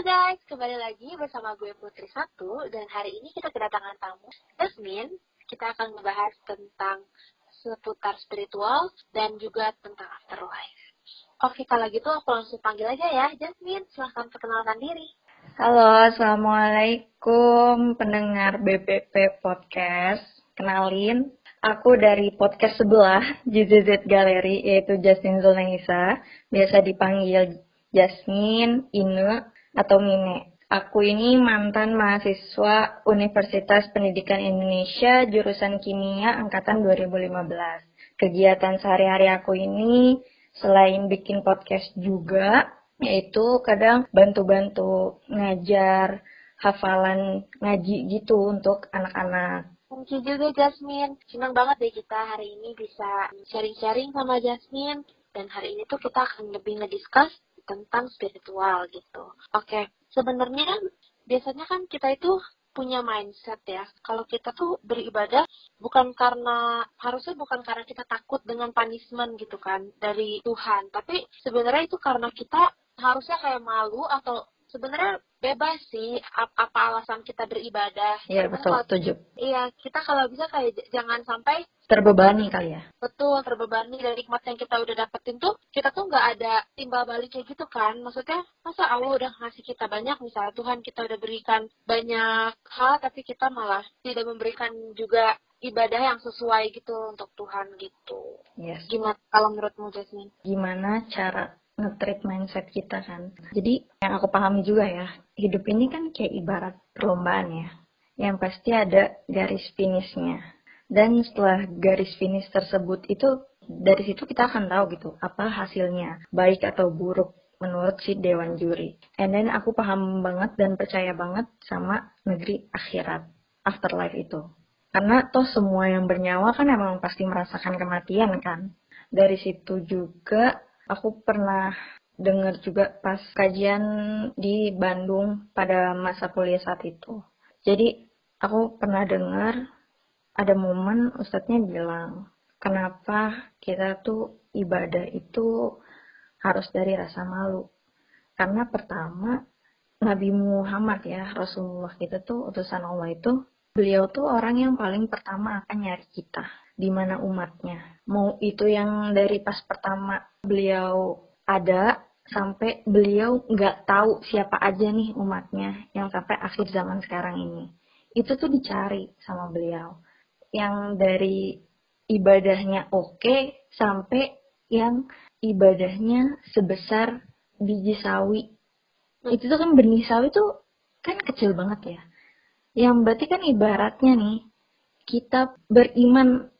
Guys, kembali lagi bersama gue Putri Satu dan hari ini kita kedatangan tamu Jasmine. Kita akan membahas tentang seputar spiritual dan juga tentang afterlife. Oke, kalau gitu aku langsung panggil aja ya, Jasmine. Silahkan perkenalkan diri. Halo, Assalamualaikum pendengar BPP Podcast. Kenalin, aku dari podcast sebelah, JZZ Gallery, yaitu Jasmine Zulnaisa. Biasa dipanggil Jasmine, Ine, atau Mine. Aku ini mantan mahasiswa Universitas Pendidikan Indonesia jurusan Kimia angkatan 2015. Kegiatan sehari-hari aku ini selain bikin podcast juga, yaitu kadang bantu-bantu ngajar hafalan ngaji gitu untuk anak-anak. Thank you juga Jasmine. Senang banget deh kita hari ini bisa sharing-sharing sama Jasmine. Dan hari ini tuh kita akan lebih ngediscuss tentang spiritual gitu. Oke, sebenarnya kan biasanya kan kita itu punya mindset ya. Kalau kita tuh beribadah bukan karena harusnya bukan karena kita takut dengan punishment gitu kan dari Tuhan, tapi sebenarnya itu karena kita harusnya kayak malu atau sebenarnya bebas sih apa alasan kita beribadah. Iya betul, setuju. Iya, kita kalau bisa kayak jangan sampai terbebani kali ya. Betul, terbebani dari nikmat yang kita udah dapetin tuh, kita tuh nggak ada timbal balik kayak gitu kan. Maksudnya, masa Allah udah ngasih kita banyak, misalnya Tuhan kita udah berikan banyak hal, tapi kita malah tidak memberikan juga ibadah yang sesuai gitu untuk Tuhan gitu. Yes. Gimana kalau menurutmu Jasmine? Gimana cara nge-treat mindset kita kan. Jadi yang aku pahami juga ya, hidup ini kan kayak ibarat perlombaan ya. Yang pasti ada garis finishnya. Dan setelah garis finish tersebut itu dari situ kita akan tahu gitu apa hasilnya, baik atau buruk menurut si dewan juri. And then aku paham banget dan percaya banget sama negeri akhirat, afterlife itu. Karena toh semua yang bernyawa kan emang pasti merasakan kematian kan. Dari situ juga aku pernah dengar juga pas kajian di Bandung pada masa kuliah saat itu. Jadi aku pernah dengar ada momen ustadznya bilang, kenapa kita tuh ibadah itu harus dari rasa malu. Karena pertama, Nabi Muhammad ya, Rasulullah kita tuh utusan Allah itu, beliau tuh orang yang paling pertama akan nyari kita di mana umatnya. Mau itu yang dari pas pertama beliau ada sampai beliau nggak tahu siapa aja nih umatnya yang sampai akhir zaman sekarang ini. Itu tuh dicari sama beliau. Yang dari ibadahnya oke sampai yang ibadahnya sebesar biji sawi. Itu tuh kan benih sawi tuh kan kecil banget ya. Yang berarti kan ibaratnya nih kita beriman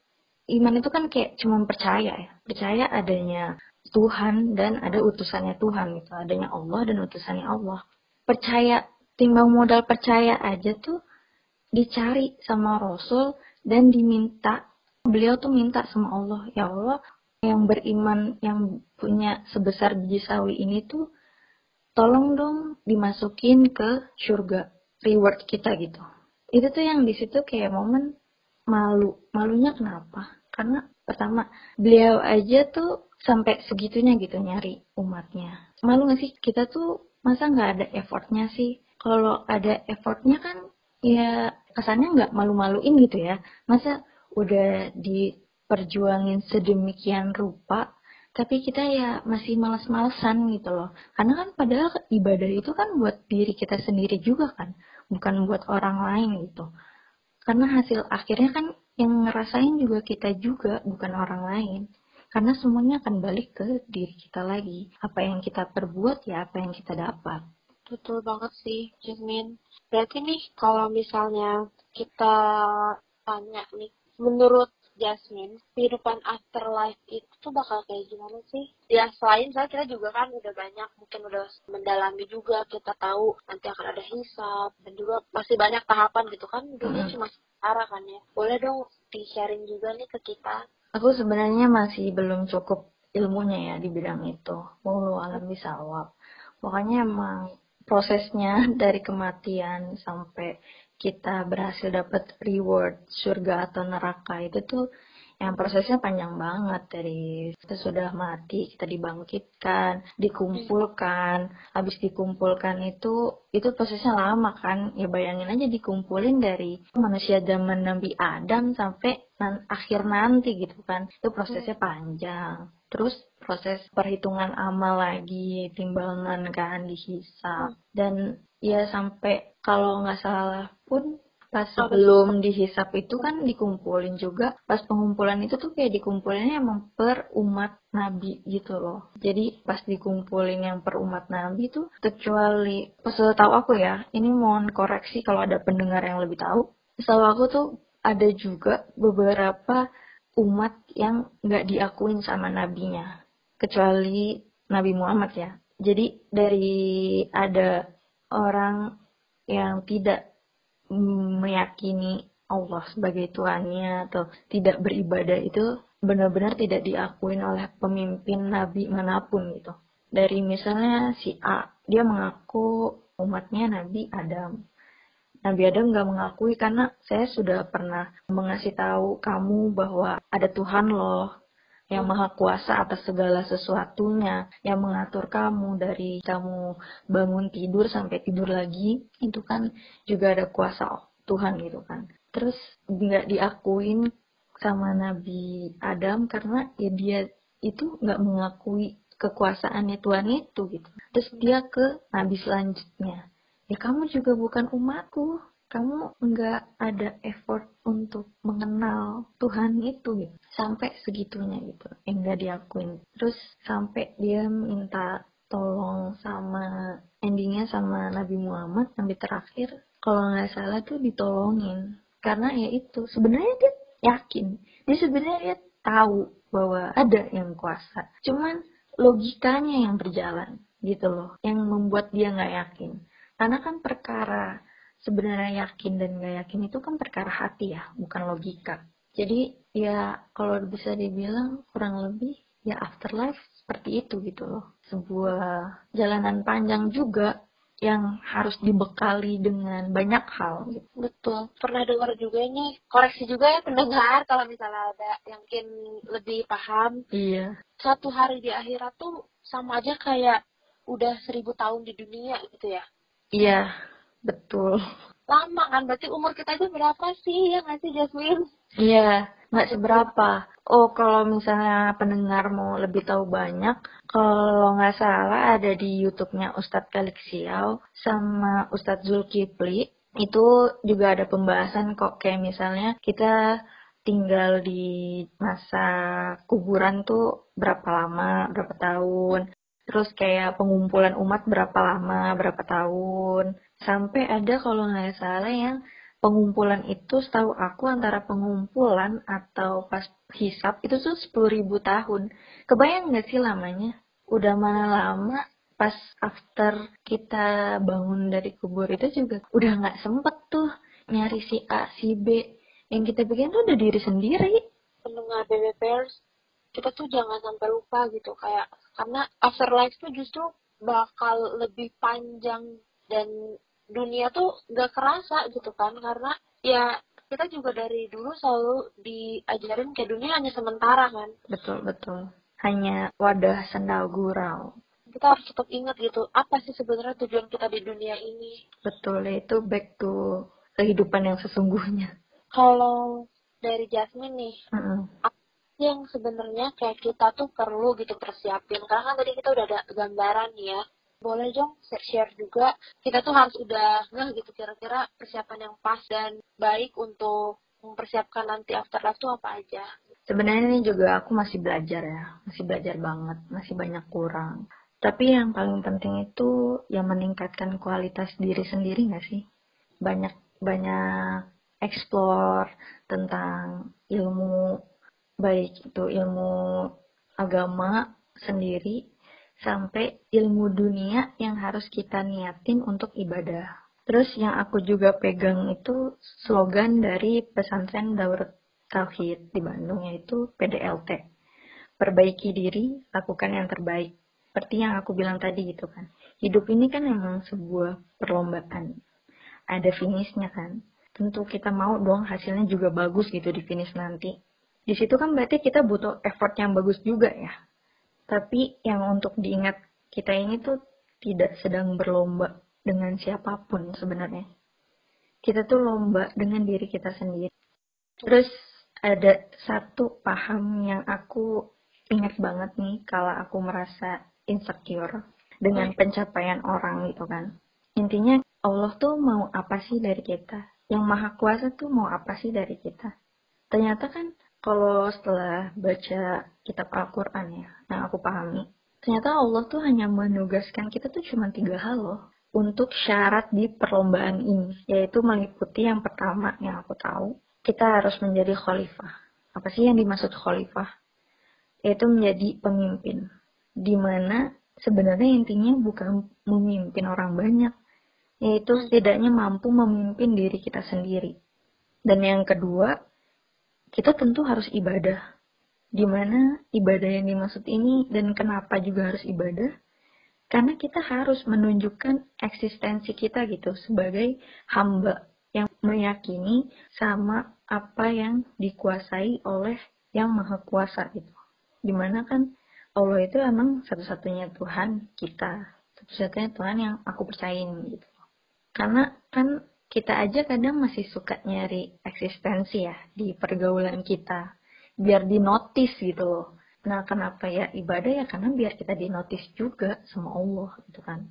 iman itu kan kayak cuma percaya ya. Percaya adanya Tuhan dan ada utusannya Tuhan gitu. Adanya Allah dan utusannya Allah. Percaya timbang modal percaya aja tuh dicari sama Rasul dan diminta. Beliau tuh minta sama Allah ya Allah yang beriman yang punya sebesar biji sawi ini tuh tolong dong dimasukin ke surga reward kita gitu. Itu tuh yang di situ kayak momen malu. Malunya kenapa karena pertama beliau aja tuh sampai segitunya gitu nyari umatnya. Malu gak sih? Kita tuh masa nggak ada effortnya sih? Kalau ada effortnya kan ya kesannya nggak malu-maluin gitu ya. Masa udah diperjuangin sedemikian rupa tapi kita ya masih males-malesan gitu loh. Karena kan padahal ibadah itu kan buat diri kita sendiri juga kan bukan buat orang lain gitu. Karena hasil akhirnya kan yang ngerasain juga kita juga, bukan orang lain. Karena semuanya akan balik ke diri kita lagi. Apa yang kita perbuat ya apa yang kita dapat. Betul banget sih, Jasmine. Berarti nih, kalau misalnya kita tanya nih, menurut Jasmine, kehidupan afterlife itu bakal kayak gimana sih? Ya selain saya kita juga kan udah banyak, mungkin udah mendalami juga, kita tahu nanti akan ada hisap, dan juga masih banyak tahapan gitu kan, dunia cuma arah kan ya. Boleh dong di sharing juga nih ke kita. Aku sebenarnya masih belum cukup ilmunya ya di bidang itu. Mau alam bisa awal. Pokoknya emang prosesnya dari kematian sampai kita berhasil dapat reward surga atau neraka itu tuh yang prosesnya panjang banget dari kita sudah mati kita dibangkitkan dikumpulkan. Habis dikumpulkan itu itu prosesnya lama kan. Ya bayangin aja dikumpulin dari manusia zaman Nabi Adam sampai nan akhir nanti gitu kan. Itu prosesnya panjang. Terus proses perhitungan amal lagi timbangan kan dihisap. Dan ya sampai kalau nggak salah pun pas sebelum dihisap itu kan dikumpulin juga. Pas pengumpulan itu tuh kayak dikumpulnya emang per umat nabi gitu loh. Jadi pas dikumpulin yang per umat nabi tuh kecuali pas tahu aku ya ini mohon koreksi kalau ada pendengar yang lebih tahu. Setahu aku tuh ada juga beberapa umat yang nggak diakuin sama nabinya kecuali Nabi Muhammad ya. Jadi dari ada orang yang tidak meyakini Allah sebagai Tuhannya atau tidak beribadah itu benar-benar tidak diakuin oleh pemimpin nabi mana pun gitu. Dari misalnya si A, dia mengaku umatnya Nabi Adam. Nabi Adam nggak mengakui karena saya sudah pernah mengasih tahu kamu bahwa ada Tuhan loh yang maha kuasa atas segala sesuatunya, yang mengatur kamu dari kamu bangun tidur sampai tidur lagi, itu kan juga ada kuasa Tuhan gitu kan. Terus nggak diakuin sama Nabi Adam karena ya dia itu nggak mengakui kekuasaannya Tuhan itu gitu. Terus dia ke Nabi selanjutnya, ya kamu juga bukan umatku, kamu nggak ada effort untuk mengenal Tuhan itu gitu. sampai segitunya gitu yang nggak diakuin. Terus sampai dia minta tolong sama endingnya sama Nabi Muhammad sampai terakhir kalau nggak salah tuh ditolongin. Karena ya itu sebenarnya dia yakin. Dia sebenarnya dia tahu bahwa ada yang kuasa. Cuman logikanya yang berjalan gitu loh yang membuat dia nggak yakin. Karena kan perkara sebenarnya yakin dan gak yakin itu kan perkara hati ya, bukan logika. Jadi ya kalau bisa dibilang kurang lebih ya afterlife seperti itu gitu loh. Sebuah jalanan panjang juga yang harus dibekali dengan banyak hal gitu. Betul. Pernah dengar juga ini, koreksi juga ya pendengar kalau misalnya ada yang mungkin lebih paham. Iya. Satu hari di akhirat tuh sama aja kayak udah seribu tahun di dunia gitu ya. Iya, Betul. Lama kan, berarti umur kita itu berapa sih ya nggak sih Jasmine? Iya, nggak seberapa. Oh, kalau misalnya pendengar mau lebih tahu banyak, kalau nggak salah ada di YouTube-nya Ustadz Kalik Siau sama Ustadz Zulkifli. Itu juga ada pembahasan kok, kayak misalnya kita tinggal di masa kuburan tuh berapa lama, berapa tahun. Terus kayak pengumpulan umat berapa lama, berapa tahun. Sampai ada kalau nggak salah yang pengumpulan itu setahu aku antara pengumpulan atau pas hisap itu tuh sepuluh ribu tahun. Kebayang nggak sih lamanya? Udah mana lama pas after kita bangun dari kubur itu juga udah nggak sempet tuh nyari si A si B. Yang kita bikin tuh udah diri sendiri. Pendengar BBPers kita tuh jangan sampai lupa gitu kayak karena afterlife tuh justru bakal lebih panjang dan dunia tuh gak kerasa gitu kan karena ya kita juga dari dulu selalu diajarin ke dunia hanya sementara kan. Betul betul. Hanya wadah sendal gurau. Kita harus tetap ingat gitu apa sih sebenarnya tujuan kita di dunia ini? Betul itu back to kehidupan yang sesungguhnya. Kalau dari Jasmine nih mm -hmm. Yang sebenarnya kayak kita tuh perlu gitu persiapin. Karena kan tadi kita udah ada gambaran ya. Boleh dong share juga kita tuh harus udah nggak gitu kira-kira persiapan yang pas dan baik untuk mempersiapkan nanti afterlife tuh apa aja. Sebenarnya ini juga aku masih belajar ya. Masih belajar banget. Masih banyak kurang. Tapi yang paling penting itu yang meningkatkan kualitas diri sendiri nggak sih? Banyak banyak explore tentang ilmu baik itu ilmu agama sendiri sampai ilmu dunia yang harus kita niatin untuk ibadah. Terus yang aku juga pegang itu slogan dari pesantren Daur Tauhid di Bandung yaitu PDLT. Perbaiki diri, lakukan yang terbaik. Seperti yang aku bilang tadi gitu kan. Hidup ini kan memang sebuah perlombaan. ada finishnya kan. Tentu kita mau dong hasilnya juga bagus gitu di finish nanti. Di situ kan berarti kita butuh effort yang bagus juga ya. Tapi yang untuk diingat kita ini tuh tidak sedang berlomba dengan siapa pun sebenarnya. Kita tuh lomba dengan diri kita sendiri. Terus ada satu paham yang aku ingat banget nih kalau aku merasa insecure dengan pencapaian orang gitu kan. Intinya Allah tuh mau apa sih dari kita? Yang maha kuasa tuh mau apa sih dari kita? Ternyata kan kalau setelah baca kitab Al-Quran ya, yang aku pahami, ternyata Allah tuh hanya menugaskan kita tuh cuma tiga hal loh untuk syarat di perlombaan ini, yaitu meliputi yang pertama yang aku tahu, kita harus menjadi khalifah. Apa sih yang dimaksud khalifah? Yaitu menjadi pemimpin, di mana sebenarnya intinya bukan memimpin orang banyak, yaitu setidaknya mampu memimpin diri kita sendiri. Dan yang kedua, kita tentu harus ibadah. Di mana ibadah yang dimaksud ini dan kenapa juga harus ibadah? Karena kita harus menunjukkan eksistensi kita gitu sebagai hamba yang meyakini sama apa yang dikuasai oleh yang maha kuasa gitu. Di mana kan Allah itu emang satu-satunya Tuhan kita, satu-satunya Tuhan yang aku percayain gitu. Karena kan kita aja kadang masih suka nyari eksistensi ya di pergaulan kita. Biar dinotis gitu loh. Nah kenapa ya ibadah ya karena biar kita dinotis juga sama Allah gitu kan.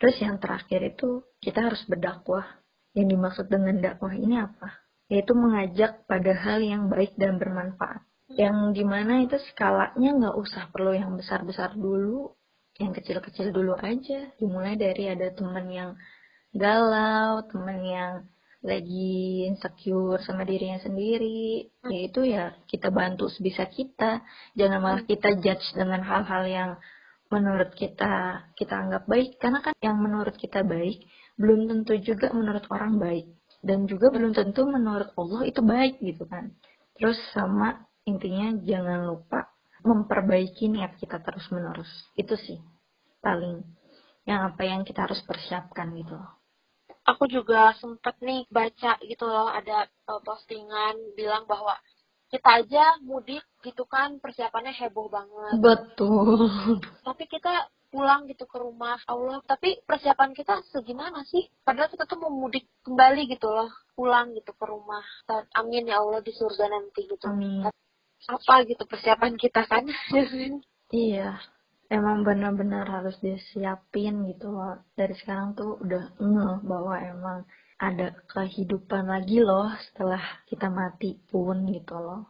Terus yang terakhir itu kita harus berdakwah. Yang dimaksud dengan dakwah ini apa? Yaitu mengajak pada hal yang baik dan bermanfaat. Yang di mana itu skalanya nggak usah perlu yang besar-besar dulu, yang kecil-kecil dulu aja. Dimulai dari ada teman yang galau, temen yang lagi insecure sama dirinya sendiri, hmm. yaitu ya kita bantu sebisa kita. Jangan malah hmm. kita judge dengan hal-hal yang menurut kita kita anggap baik karena kan yang menurut kita baik belum tentu juga menurut orang baik dan juga belum tentu menurut Allah itu baik gitu kan. Terus sama intinya jangan lupa memperbaiki niat kita terus menerus. Itu sih paling yang apa yang kita harus persiapkan gitu loh aku juga sempet nih baca gitu loh ada uh, postingan bilang bahwa kita aja mudik gitu kan persiapannya heboh banget. Betul. Tapi kita pulang gitu ke rumah Allah. Tapi persiapan kita segimana sih? Padahal kita tuh mau mudik kembali gitu loh. Pulang gitu ke rumah. Amin ya Allah di surga nanti gitu. Amin. Apa gitu persiapan kita kan? iya emang benar-benar harus disiapin gitu loh. Dari sekarang tuh udah ngeh bahwa emang ada kehidupan lagi loh setelah kita mati pun gitu loh.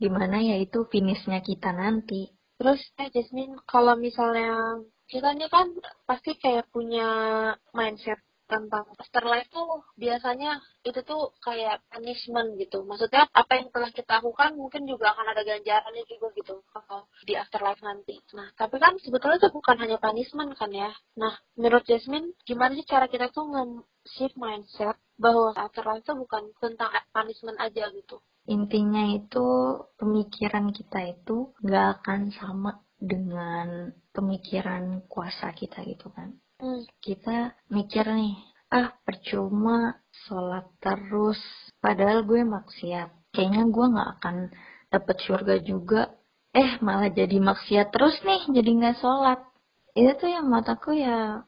Di mana ya itu finishnya kita nanti. Terus eh Jasmine kalau misalnya kita ini kan pasti kayak punya mindset tentang afterlife tuh biasanya itu tuh kayak punishment gitu. Maksudnya apa yang telah kita lakukan mungkin juga akan ada ganjarannya juga gitu kalau di afterlife nanti. Nah, tapi kan sebetulnya itu bukan hanya punishment kan ya. Nah, menurut Jasmine, gimana sih cara kita tuh nge-shift mindset bahwa afterlife itu bukan tentang punishment aja gitu. Intinya itu pemikiran kita itu nggak akan sama dengan pemikiran kuasa kita gitu kan. Kita mikir nih ah percuma sholat terus. Padahal gue maksiat. Kayaknya gue nggak akan dapet surga juga. Eh malah jadi maksiat terus nih jadi nggak sholat. Itu tuh yang mataku ya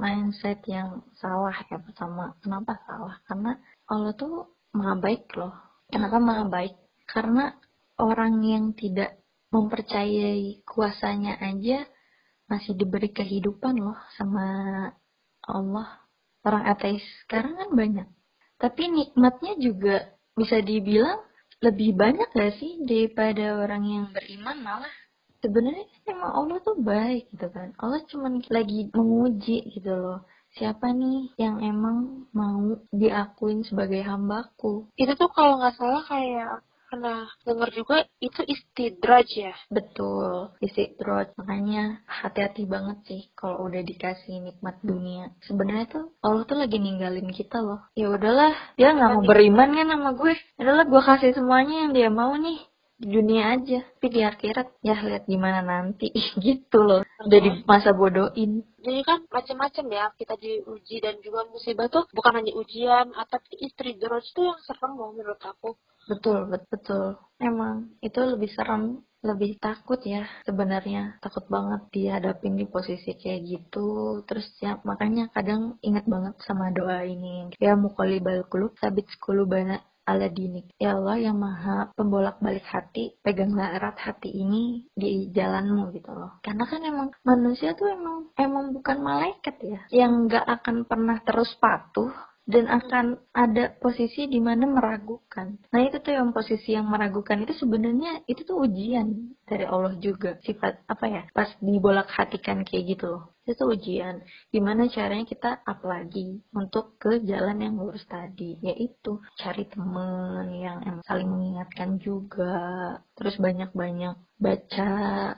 mindset yang salah ya pertama. Kenapa salah? Karena Allah tuh maha baik loh. Kenapa maha baik? Karena orang yang tidak mempercayai kuasanya aja masih diberi kehidupan loh sama Allah. Orang ateis sekarang kan banyak. Tapi nikmatnya juga bisa dibilang lebih banyak gak sih daripada orang yang beriman malah sebenarnya emang Allah tuh baik gitu kan Allah cuma lagi menguji gitu loh siapa nih yang emang mau diakuin sebagai hambaku itu tuh kalau nggak salah kayak pernah dengar juga itu istidraj ya? Betul istidraj. Makanya hati-hati banget sih kalau udah dikasih nikmat dunia. Sebenarnya tuh Allah tuh lagi ninggalin kita loh. Ya udahlah dia nggak mau beriman kan sama gue? Udahlah gue kasih semuanya yang dia mau nih. Di dunia aja. Tapi di akhirat ya lihat gimana nanti. Gitu loh. Udah di masa bodohin. Jadi kan macam-macam ya kita diuji dan juga musibah tuh bukan hanya ujian atau istri terus itu yang serem loh menurut aku betul betul emang itu lebih serem lebih takut ya sebenarnya takut banget dihadapin di posisi kayak gitu terus ya makanya kadang ingat banget sama doa ini ya mukolibal kulub sabit kulubana ala dinik. Ya Allah yang maha pembolak balik hati, peganglah erat hati ini di jalanmu gitu loh. Karena kan emang manusia tuh emang emang bukan malaikat ya, yang gak akan pernah terus patuh dan akan ada posisi di mana meragukan. Nah itu tuh yang posisi yang meragukan. Itu sebenarnya itu tuh ujian dari Allah juga. Sifat apa ya pas dibolak hatikan kayak gitu loh itu ujian. Gimana caranya kita up lagi untuk ke jalan yang lurus tadi? Yaitu cari temen yang, yang saling mengingatkan juga. Terus banyak-banyak baca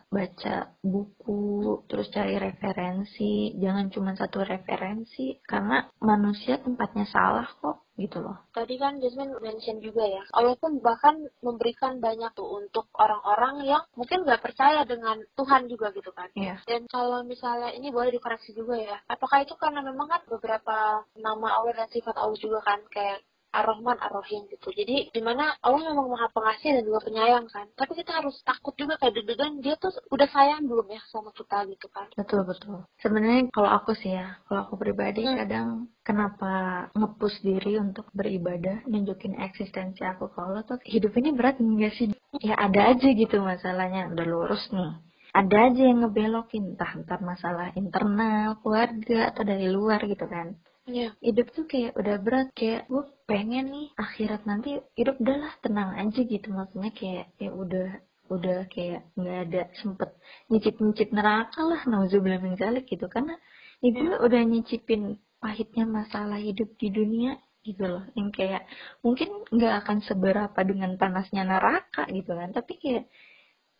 baca buku terus cari referensi. Jangan cuma satu referensi karena manusia tempatnya salah kok gitu loh. Tadi kan Jasmine mention juga ya, Allah pun bahkan memberikan banyak tuh untuk orang-orang yang mungkin nggak percaya dengan Tuhan juga gitu kan. Iya. Dan kalau misalnya ini boleh dikoreksi juga ya, apakah itu karena memang kan beberapa nama Allah dan sifat Allah juga kan kayak Ar-Rahman Ar-Rahim gitu. Jadi di mana Allah memang maha pengasih dan juga penyayang kan. Tapi kita harus takut juga kayak deg-degan dia tuh udah sayang belum ya sama kita gitu kan. Betul betul. Sebenarnya kalau aku sih ya, kalau aku pribadi hmm. kadang kenapa ngepus diri untuk beribadah, nunjukin eksistensi aku ke Allah tuh hidup ini berat enggak sih? Ya ada aja gitu masalahnya, udah lurus nih ada aja yang ngebelokin entah entar masalah internal keluarga atau dari luar gitu kan Iya. Hidup tuh kayak udah berat kayak gue pengen nih akhirat nanti hidup udahlah tenang aja gitu. Maksudnya kayak ya udah udah kayak nggak ada sempet nyicip nyicip neraka lah nauzubillah min zalik gitu. Karena ya gue ya. udah nyicipin pahitnya masalah hidup di dunia gitu loh. Yang kayak mungkin nggak akan seberapa dengan panasnya neraka gitu kan. Tapi kayak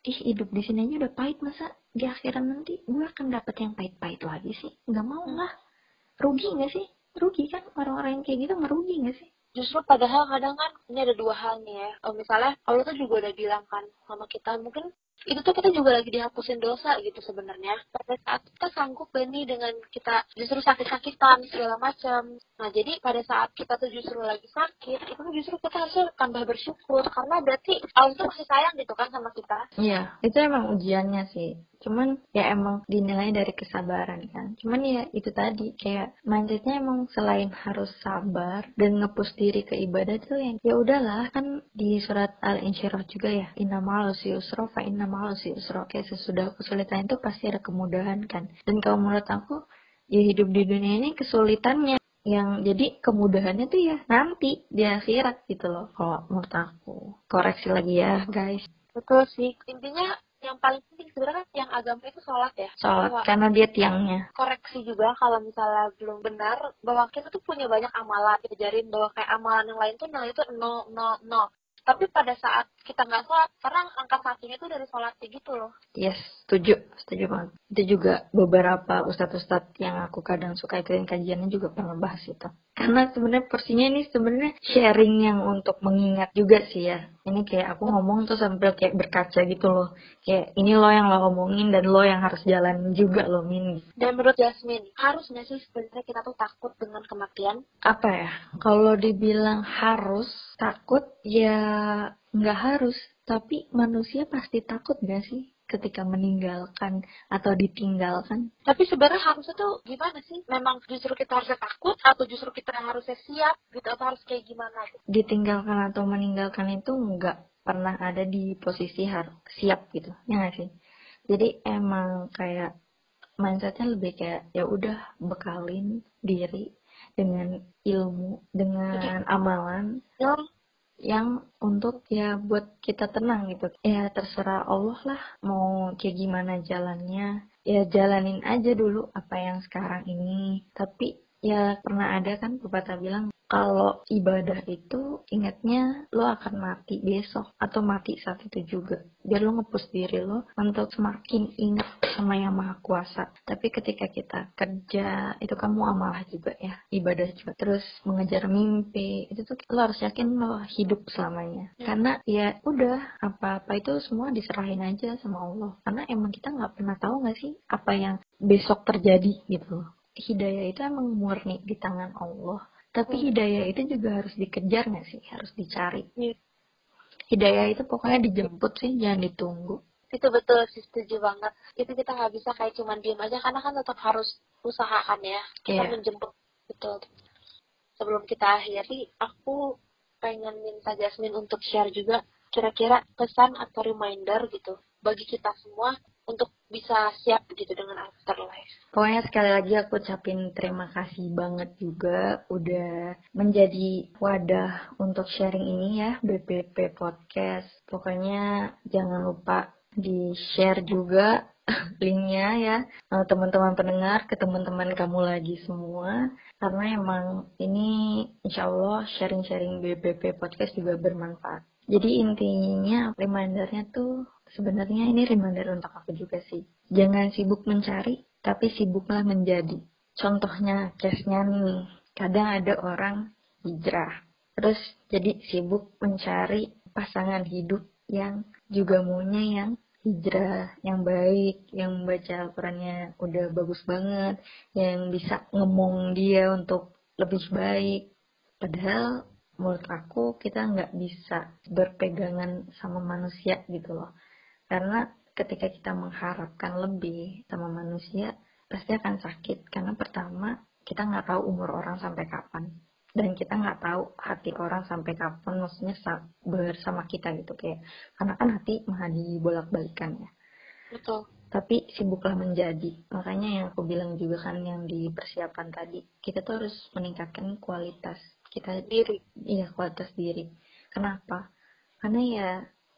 ih hidup di sini aja udah pahit masa di akhirat nanti gue akan dapet yang pahit-pahit lagi sih? Nggak mau lah. Rugi nggak sih? Rugi kan orang-orang yang kayak gitu merugi nggak sih justru padahal kadang kan ini ada dua hal nih ya. Misalnya Allah tuh juga udah bilang kan sama kita mungkin itu tuh kita juga lagi dihapusin dosa gitu sebenarnya. Pada saat kita sanggup Benny dengan kita justru sakit-sakitan segala macam. Nah jadi pada saat kita tuh justru lagi sakit itu justru kita harus tambah bersyukur. Karena berarti Allah tuh masih sayang gitu kan sama kita. Iya itu emang ujiannya sih. Cuman ya emang dinilai dari kesabaran kan. Cuman ya itu tadi kayak mindsetnya emang selain harus sabar dan ngepus diri ke ibadah tuh yang ya udahlah kan di surat al insyirah juga ya inna yusra fa inna ma'al yusra kayak sesudah kesulitan itu pasti ada kemudahan kan. Dan kalau menurut aku ya hidup di dunia ini kesulitannya yang jadi kemudahannya tuh ya nanti di akhirat gitu loh kalau menurut aku. Koreksi lagi ya guys. Betul sih. Intinya yang paling penting sebenarnya yang agama itu sholat ya. Sholat bahwa karena dia tiangnya. koreksi juga kalau misalnya belum benar bahwa kita tuh punya banyak amalan. Diajarin bahwa kayak amalan yang lain tuh nilai itu nol nol nol tapi pada saat kita nggak sholat karena angka satunya itu dari sholat gitu loh. Yes setuju setuju banget. Itu juga beberapa ustadz-ustadz yang aku kadang suka ikutin kajiannya juga pernah bahas itu. Karena sebenarnya porsinya ini sebenarnya sharing yang untuk mengingat juga sih ya. Ini kayak aku ngomong tuh sambil kayak berkaca gitu loh. Kayak ini lo yang lo ngomongin dan lo yang harus jalan juga lo min. Dan menurut Jasmine harus nggak sih sebenarnya kita tuh takut dengan kematian? Apa ya? Kalau dibilang harus takut ya nggak harus. Tapi manusia pasti takut gak sih ketika meninggalkan atau ditinggalkan. Tapi sebenarnya harusnya tuh gimana sih? Memang justru kita harus takut atau justru kita harusnya siap gitu atau harus kayak gimana? Gitu? Ditinggalkan atau meninggalkan itu nggak pernah ada di posisi harus siap gitu, ya nggak sih? Jadi emang kayak mindsetnya lebih kayak ya udah bekalin diri dengan ilmu, dengan amalan. Ya yang untuk ya buat kita tenang gitu. Ya terserah Allah lah mau kayak gimana jalannya. Ya jalanin aja dulu apa yang sekarang ini. Tapi ya pernah ada kan pepatah bilang kalau ibadah itu ingatnya lo akan mati besok atau mati saat itu juga. Biar lo ngepus diri lo untuk semakin ingat sama yang maha kuasa. Tapi ketika kita kerja itu kamu amalah juga ya ibadah juga. Terus mengejar mimpi itu tuh lo harus yakin lo hidup selamanya. Ya. karena ya udah apa-apa itu semua diserahin aja sama Allah. Karena emang kita nggak pernah tahu nggak sih apa yang besok terjadi gitu hidayah itu emang murni di tangan Allah tapi hmm. hidayah itu juga harus dikejar nggak sih? Harus dicari. Yeah. Hidayah itu pokoknya dijemput sih, jangan ditunggu. Itu betul sih, setuju banget. Itu kita nggak bisa kayak cuman diem aja, karena kan tetap harus usahakan ya. Kita yeah. menjemput. Betul. Sebelum kita akhiri, aku pengen minta Jasmine untuk share juga kira-kira pesan atau reminder gitu bagi kita semua untuk bisa siap gitu dengan afterlife. Pokoknya sekali lagi aku ucapin terima kasih banget juga udah menjadi wadah untuk sharing ini ya BPP Podcast. Pokoknya jangan lupa di share juga linknya ya teman-teman pendengar ke teman-teman kamu lagi semua karena emang ini insya Allah sharing-sharing BPP Podcast juga bermanfaat. Jadi intinya remindernya tuh sebenarnya ini reminder untuk aku juga sih. Jangan sibuk mencari, tapi sibuklah menjadi. Contohnya case-nya nih, kadang ada orang hijrah. Terus jadi sibuk mencari pasangan hidup yang juga maunya yang hijrah, yang baik, yang baca Al-Qurannya udah bagus banget, yang bisa ngemong dia untuk lebih baik. Padahal menurut aku kita nggak bisa berpegangan sama manusia gitu loh karena ketika kita mengharapkan lebih sama manusia pasti akan sakit. Karena pertama kita nggak tahu umur orang sampai kapan. Dan kita nggak tahu hati orang sampai kapan maksudnya bersama kita gitu. Kayak karena kan hati maha dibolak balikan ya. Betul. Tapi sibuklah menjadi. Makanya yang aku bilang juga kan yang di persiapan tadi kita tuh harus meningkatkan kualitas kita. Diri. Iya kualitas diri. Kenapa? Karena ya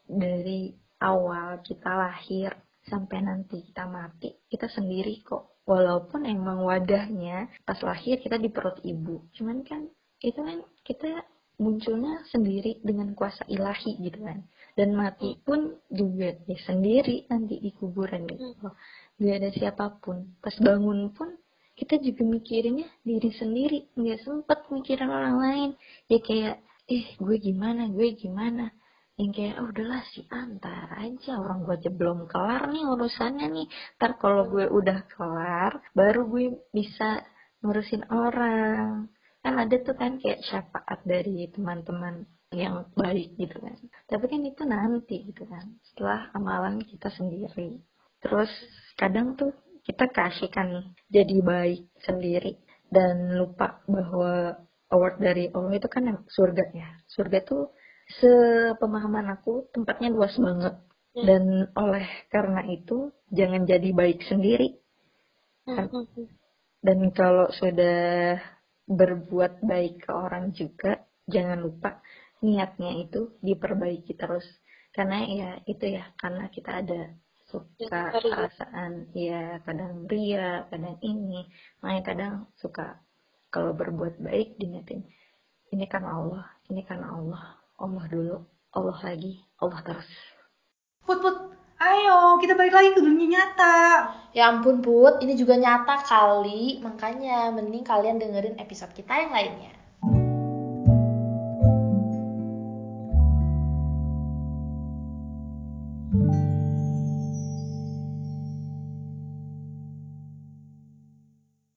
dari awal kita lahir sampai nanti kita mati kita sendiri kok. Walaupun emang wadahnya pas lahir kita di perut ibu. Cuman kan itu kan kita munculnya sendiri dengan kuasa ilahi gitu kan. Dan mati pun juga ya sendiri nanti di kuburan gitu. Loh gak ada siapa pun. Pas bangun pun kita juga mikirinnya diri sendiri. Nggak sempet mikirin orang lain. Ya kayak eh gue gimana gue gimana yang kayak oh udahlah si antar aja orang gue aja belum kelar nih urusannya nih. Ntar kalau gue udah kelar baru gue bisa ngurusin orang. Kan ada tuh kan kayak syafaat dari teman-teman yang baik gitu kan. Tapi kan itu nanti gitu kan setelah amalan kita sendiri. Terus kadang tuh kita kasihkan jadi baik sendiri dan lupa bahwa award dari Allah itu kan surga ya. Surga tuh sepemahaman aku tempatnya luas banget. Hmm. dan oleh karena itu jangan jadi baik sendiri. Kan? dan kalau sudah berbuat baik ke orang juga jangan lupa niatnya itu diperbaiki terus. Karena ya itu ya karena kita ada suka perasaan ya kadang ria kadang ini. Makanya kadang suka kalau berbuat baik diingetin ini kan Allah ini kan Allah Allah dulu, Allah lagi, Allah terus. Put, Put, ayo kita balik lagi ke dunia nyata. Ya ampun Put, ini juga nyata kali, makanya mending kalian dengerin episode kita yang lainnya.